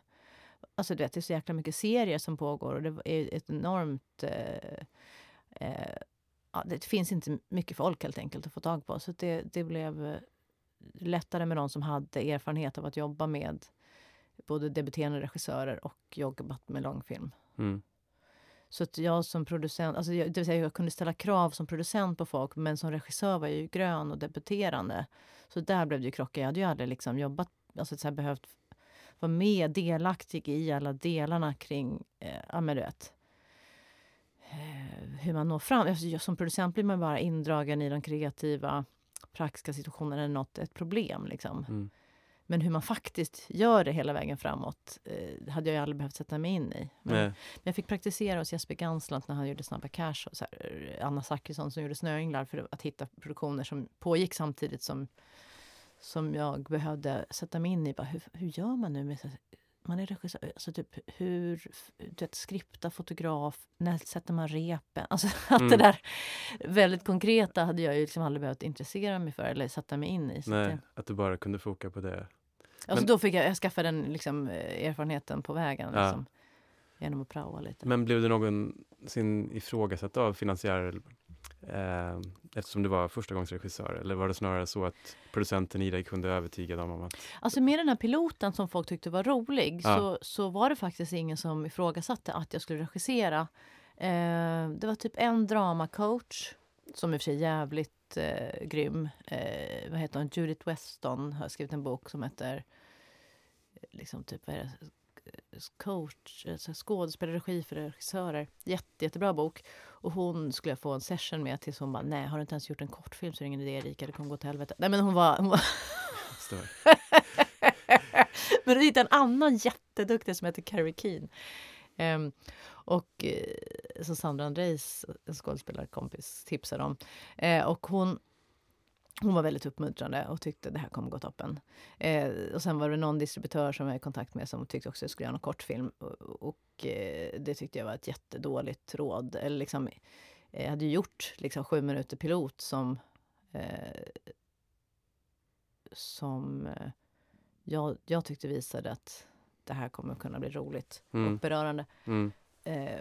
[SPEAKER 2] Alltså du vet, det är så jäkla mycket serier som pågår och det är ett enormt... Eh, eh, ja, det finns inte mycket folk helt enkelt att få tag på. Så det, det blev eh, lättare med de som hade erfarenhet av att jobba med både debuterande regissörer och jobbat med långfilm. Mm. Så att jag som producent, alltså jag, det vill säga jag kunde ställa krav som producent på folk men som regissör var jag ju grön och debuterande. Så där blev det ju krockar. Jag hade ju aldrig liksom jobbat, alltså så här, behövt vara med, delaktig i alla delarna kring, eh, ja men du vet. Eh, hur man når fram. Alltså, som producent blir man bara indragen i de kreativa praktiska situationerna när något är ett problem. Liksom.
[SPEAKER 1] Mm.
[SPEAKER 2] Men hur man faktiskt gör det hela vägen framåt eh, hade jag ju aldrig behövt sätta mig in i. Men, men jag fick praktisera hos Jesper Ganslant när han gjorde Snabba Cash och här, Anna Zachrisson som gjorde Snöänglar för att hitta produktioner som pågick samtidigt som, som jag behövde sätta mig in i. Bara, hur, hur gör man nu med man är regissör, alltså typ hur, du vet, skripta, fotograf, när sätter man repen? Alltså mm. det där väldigt konkreta hade jag ju liksom aldrig behövt intressera mig för eller sätta mig in i.
[SPEAKER 1] Nej, det, att du bara kunde foka på det.
[SPEAKER 2] Alltså men, då fick jag, jag skaffa den liksom, eh, erfarenheten på vägen. Ja. Liksom, genom att praoa lite.
[SPEAKER 1] Men blev du någonsin ifrågasatt av finansiärer Eh, eftersom du var förstagångsregissör? Eller var det snarare så att producenten i dig kunde övertyga dem om att...
[SPEAKER 2] Alltså med den här piloten som folk tyckte var rolig ja. så, så var det faktiskt ingen som ifrågasatte att jag skulle regissera. Eh, det var typ en dramacoach som i och för sig är jävligt eh, grym. Eh, vad heter hon? Judith Weston har skrivit en bok som heter liksom typ, vad det? coach, alltså skådespelarregi för regissörer. Jätte, jättebra bok. Och hon skulle jag få en session med tills hon bara, nej har du inte ens gjort en kortfilm så är det ingen idé Erika, det kommer gå till helvete. Nej men hon var... Hon var... men du hittade en annan jätteduktig som heter Carrie Keen. Um, och eh, uh, som Sandra Andreis, en skådespelarkompis, tipsade om. Eh, och hon hon var väldigt uppmuntrande och tyckte det här kommer gå toppen. Eh, och sen var det någon distributör som jag var i kontakt med som tyckte också att jag skulle göra en kortfilm. Och, och eh, det tyckte jag var ett jättedåligt råd. Eller liksom, jag hade ju gjort liksom sju minuter pilot som eh, som eh, jag, jag tyckte visade att det här kommer kunna bli roligt mm. och berörande. Mm.
[SPEAKER 1] Eh,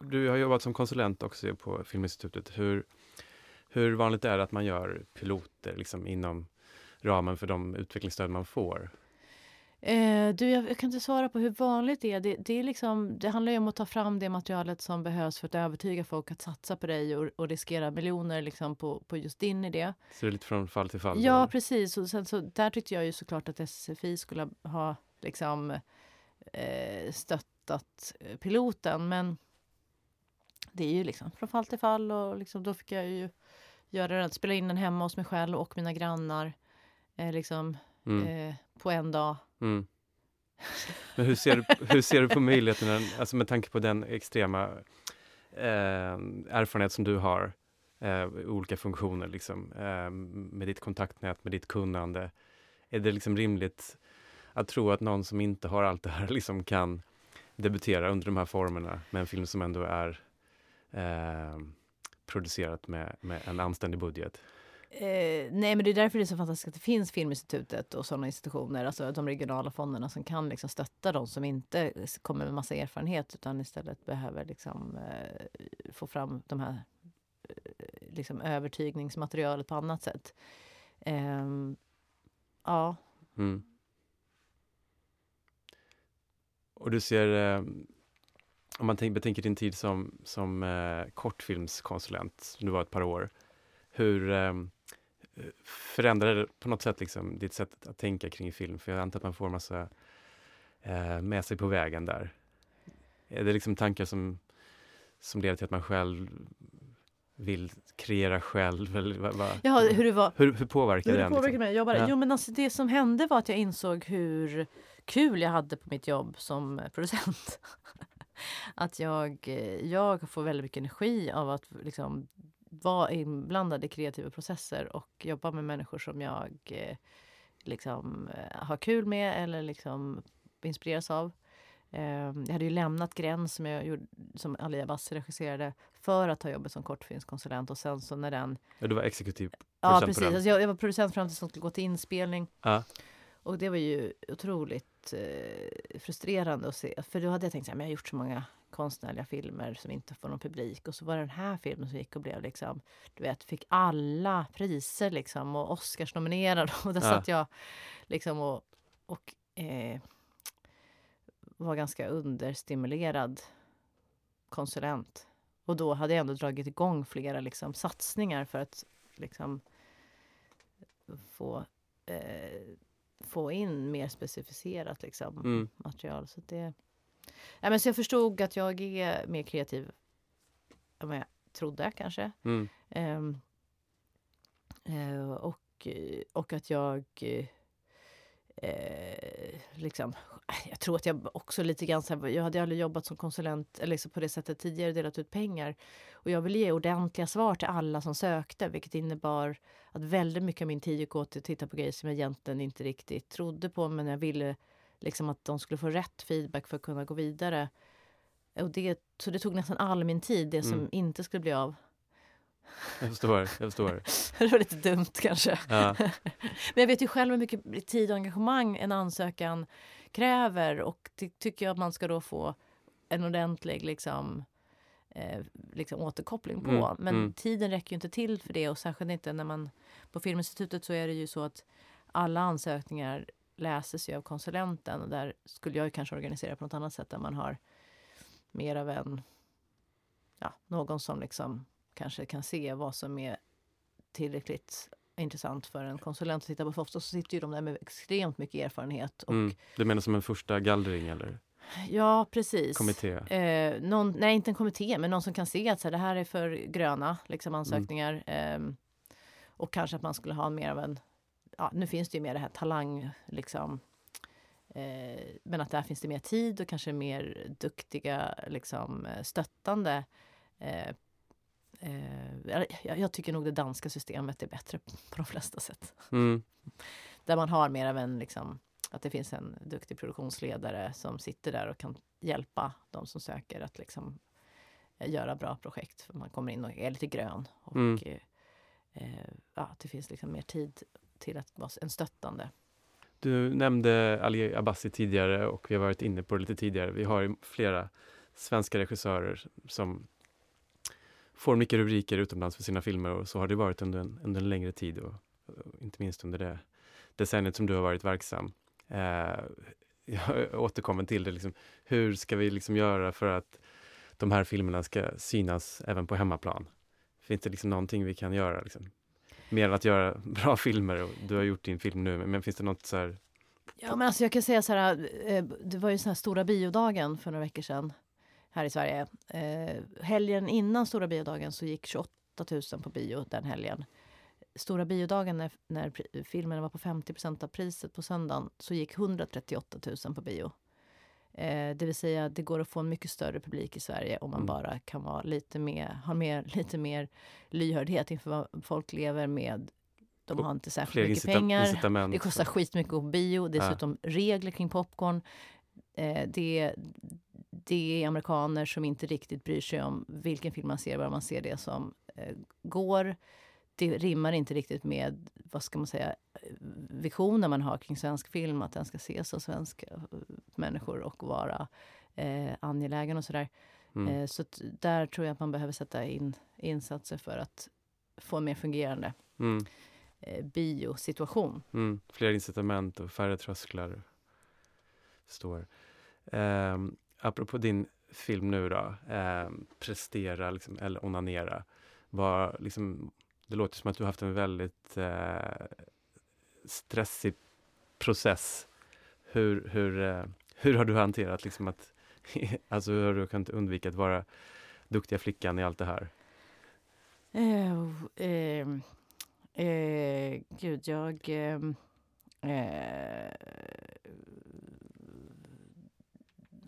[SPEAKER 1] du har jobbat som konsulent också på Filminstitutet. Hur, hur vanligt är det att man gör piloter liksom inom ramen för de utvecklingsstöd man får?
[SPEAKER 2] Eh, du, jag, jag, kan inte svara på hur vanligt det är. Det, det, är liksom, det handlar ju om att ta fram det materialet som behövs för att övertyga folk att satsa på dig och, och riskera miljoner liksom på, på just din idé.
[SPEAKER 1] Så det är lite från fall till fall?
[SPEAKER 2] Ja, då? precis. Och sen, så, där tyckte jag ju såklart att SFI skulle ha liksom, eh, stöttat piloten. Men det är ju liksom från fall till fall och liksom, då fick jag ju göra den, spela in den hemma hos mig själv och mina grannar. Eh, liksom, mm. eh, på en dag. Mm.
[SPEAKER 1] Men hur ser, du, hur ser du på möjligheten, alltså med tanke på den extrema eh, erfarenhet som du har eh, olika funktioner, liksom, eh, med ditt kontaktnät, med ditt kunnande. Är det liksom rimligt att tro att någon som inte har allt det här liksom kan debutera under de här formerna med en film som ändå är eh, producerat med, med en anständig budget?
[SPEAKER 2] Eh, nej, men det är därför det är så fantastiskt att det finns Filminstitutet och sådana institutioner, alltså de regionala fonderna som kan liksom stötta de som inte kommer med massa erfarenhet utan istället behöver liksom, eh, få fram de här eh, liksom, övertygningsmaterialet på annat sätt. Eh, ja. Mm.
[SPEAKER 1] Och du ser eh, om man tänk, betänker din tid som, som eh, kortfilmskonsulent, du var ett par år, hur eh, förändrade det på något sätt liksom, ditt sätt att tänka kring film? För jag antar att man får massa eh, med sig på vägen där. Är det liksom tankar som, som leder till att man själv vill kreera själv? Eller vad, vad,
[SPEAKER 2] ja, hur, det var,
[SPEAKER 1] hur, hur påverkar
[SPEAKER 2] hur
[SPEAKER 1] det
[SPEAKER 2] påverkar liksom? mig? Jag bara, ja. jo, men alltså, det som hände var att jag insåg hur kul jag hade på mitt jobb som producent. att jag, eh, jag får väldigt mycket energi av att liksom vara inblandad i kreativa processer och jobba med människor som jag eh, liksom eh, har kul med eller liksom inspireras av. Jag hade ju lämnat Gräns som, jag gjorde, som Ali Abbasi regisserade för att ta jobbet som kortfilmskonsulent och sen så när den...
[SPEAKER 1] Ja, du var exekutiv producent
[SPEAKER 2] Ja, precis. Alltså jag, jag, var producent fram tills den skulle gå till inspelning. Ja. Och det var ju otroligt eh, frustrerande att se. För då hade jag tänkt att jag har gjort så många konstnärliga filmer som inte får någon publik. Och så var det den här filmen som gick och blev liksom, du vet, fick alla priser liksom och Oscarsnominerad. Och där ja. satt jag liksom och, och eh, var ganska understimulerad konsulent. Och då hade jag ändå dragit igång flera liksom, satsningar för att liksom få eh, få in mer specificerat liksom, mm. material. Så, det, ja, men så jag förstod att jag är mer kreativ än vad jag trodde kanske.
[SPEAKER 1] Mm.
[SPEAKER 2] Ehm, eh, och, och att jag eh, liksom, jag tror att jag också lite grann, så här, jag hade aldrig jobbat som konsulent eller liksom på det sättet tidigare, delat ut pengar. Och jag ville ge ordentliga svar till alla som sökte, vilket innebar att väldigt mycket av min tid gick åt till att titta på grejer som jag egentligen inte riktigt trodde på, men jag ville liksom att de skulle få rätt feedback för att kunna gå vidare. Och det, så det tog nästan all min tid, det som
[SPEAKER 1] Mm.
[SPEAKER 2] inte skulle bli av.
[SPEAKER 1] Jag förstår, jag förstår.
[SPEAKER 2] det var lite dumt kanske.
[SPEAKER 1] Ja.
[SPEAKER 2] Men jag vet ju själv hur mycket tid och engagemang en ansökan kräver och det tycker jag att man ska då få en ordentlig liksom, eh, liksom återkoppling på.
[SPEAKER 1] Mm,
[SPEAKER 2] Men
[SPEAKER 1] mm.
[SPEAKER 2] tiden räcker ju inte till för det och särskilt inte när man på Filminstitutet så är det ju så att alla ansökningar läses ju av konsulenten och där skulle jag ju kanske organisera på något annat sätt där man har mer av en ja, någon som liksom kanske kan se vad som är tillräckligt intressant för en konsulent att titta på. För ofta så sitter ju de där med extremt mycket erfarenhet. Och,
[SPEAKER 1] Mm. Du menar som en första gallring eller
[SPEAKER 2] Ja, precis.
[SPEAKER 1] kommitté?
[SPEAKER 2] Eh, någon, nej, inte en kommitté, men någon som kan se att så här, det här är för gröna liksom, ansökningar. ehm, och kanske att man skulle ha mer av en... Ja, nu finns det ju mer det här talang, liksom. Eh, men att där finns det mer tid och kanske mer duktiga, liksom, eh, stöttande. Eh, jag, jag tycker nog det danska systemet är bättre på de flesta sätt.
[SPEAKER 1] Mm.
[SPEAKER 2] Där man har mer av en, liksom, att det finns en duktig produktionsledare som sitter där och kan hjälpa de som söker att liksom eh, göra bra projekt. För man kommer in och är lite grön. Och
[SPEAKER 1] Mm.
[SPEAKER 2] eh, eh, ja, att det finns liksom mer tid till att vara en stöttande.
[SPEAKER 1] Du nämnde Ali Abbasi tidigare och vi har varit inne på det lite tidigare. Vi har flera svenska regissörer som får mycket rubriker utomlands för sina filmer och så har det varit under en, under en längre tid och, och inte minst under det decenniet som du har varit verksam. Eh, jag återkommer till det, liksom, hur ska vi liksom göra för att de här filmerna ska synas även på hemmaplan? Finns det liksom någonting vi kan göra? Liksom? Mer än att göra bra filmer och du har gjort din film nu, men, men finns det något så här
[SPEAKER 2] Ja, men alltså jag kan säga så här, eh, det var ju så här stora biodagen för några veckor sedan här i Sverige. Eh, helgen innan stora biodagen så gick 28 000 på bio den helgen. Stora biodagen när, när filmen var på 50% av priset på söndagen så gick 138 000 på bio. Eh, det vill säga det går att få en mycket större publik i Sverige om man
[SPEAKER 1] Mm.
[SPEAKER 2] bara kan vara lite mer, ha mer, lite mer lyhördhet inför vad folk lever med. De har inte särskilt
[SPEAKER 1] fler
[SPEAKER 2] mycket pengar. Det kostar skitmycket att gå på bio. Dessutom regler kring popcorn. Eh, det, det är amerikaner som inte riktigt bryr sig om vilken film man ser, bara man ser det som eh, går. Det rimmar inte riktigt med, vad ska man säga, visionen man har kring svensk film, att den ska ses av svenska eh, människor och vara eh, angelägen och sådär.
[SPEAKER 1] Mm.
[SPEAKER 2] Eh, så där tror jag att man behöver sätta in insatser för att få en mer fungerande
[SPEAKER 1] Mm.
[SPEAKER 2] eh, biosituation.
[SPEAKER 1] Mm. Fler incitament och färre trösklar. Står. Um, apropå din film nu då, eh, prestera liksom, eller onanera. Var, liksom, det låter som att du har haft en väldigt eh, stressig process. Hur, hur, eh, hur har du hanterat liksom att, alltså hur har du kunnat undvika att vara duktiga flickan i allt det här?
[SPEAKER 2] Eh, eh, eh, gud, jag... ehm, Eh,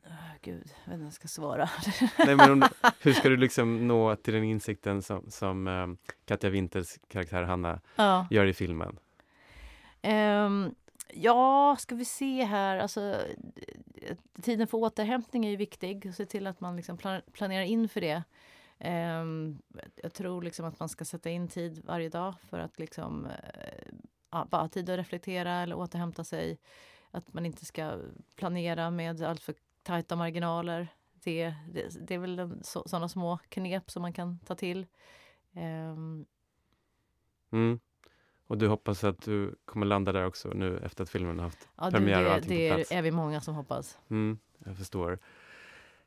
[SPEAKER 2] ah, gud, jag vet inte vad jag ska svara.
[SPEAKER 1] Nej, men om, hur ska du liksom nå till den insikten som, som eh, Katja Winters karaktär Hanna
[SPEAKER 2] ja.
[SPEAKER 1] gör i filmen?
[SPEAKER 2] Ehm, ja, ska vi se här. Alltså, tiden för återhämtning är ju viktig. Se till att man liksom plan- planerar in för det. Ehm, jag tror liksom att man ska sätta in tid varje dag för att liksom, bara ha tid att reflektera eller återhämta sig. Att man inte ska planera med allt för tajta marginaler. Det, det, det är väl en, så, sådana små knep som man kan ta till. Ehm,
[SPEAKER 1] Mm. Och du hoppas att du kommer landa där också nu efter att filmen har haft
[SPEAKER 2] ja,
[SPEAKER 1] Premiär och
[SPEAKER 2] det,
[SPEAKER 1] allting på
[SPEAKER 2] det
[SPEAKER 1] plats.
[SPEAKER 2] är vi många som hoppas.
[SPEAKER 1] Mm, jag förstår.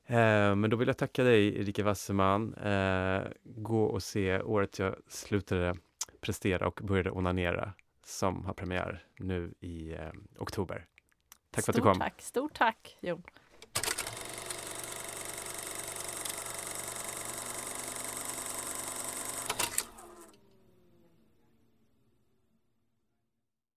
[SPEAKER 1] Eh, men då vill jag tacka dig, Erika Wasserman. Eh, gå och se året jag slutade prestera och började onanera som har premiär nu i eh, oktober. Tack för att du
[SPEAKER 2] Stort
[SPEAKER 1] kom.
[SPEAKER 2] tack. Stort tack, Jon.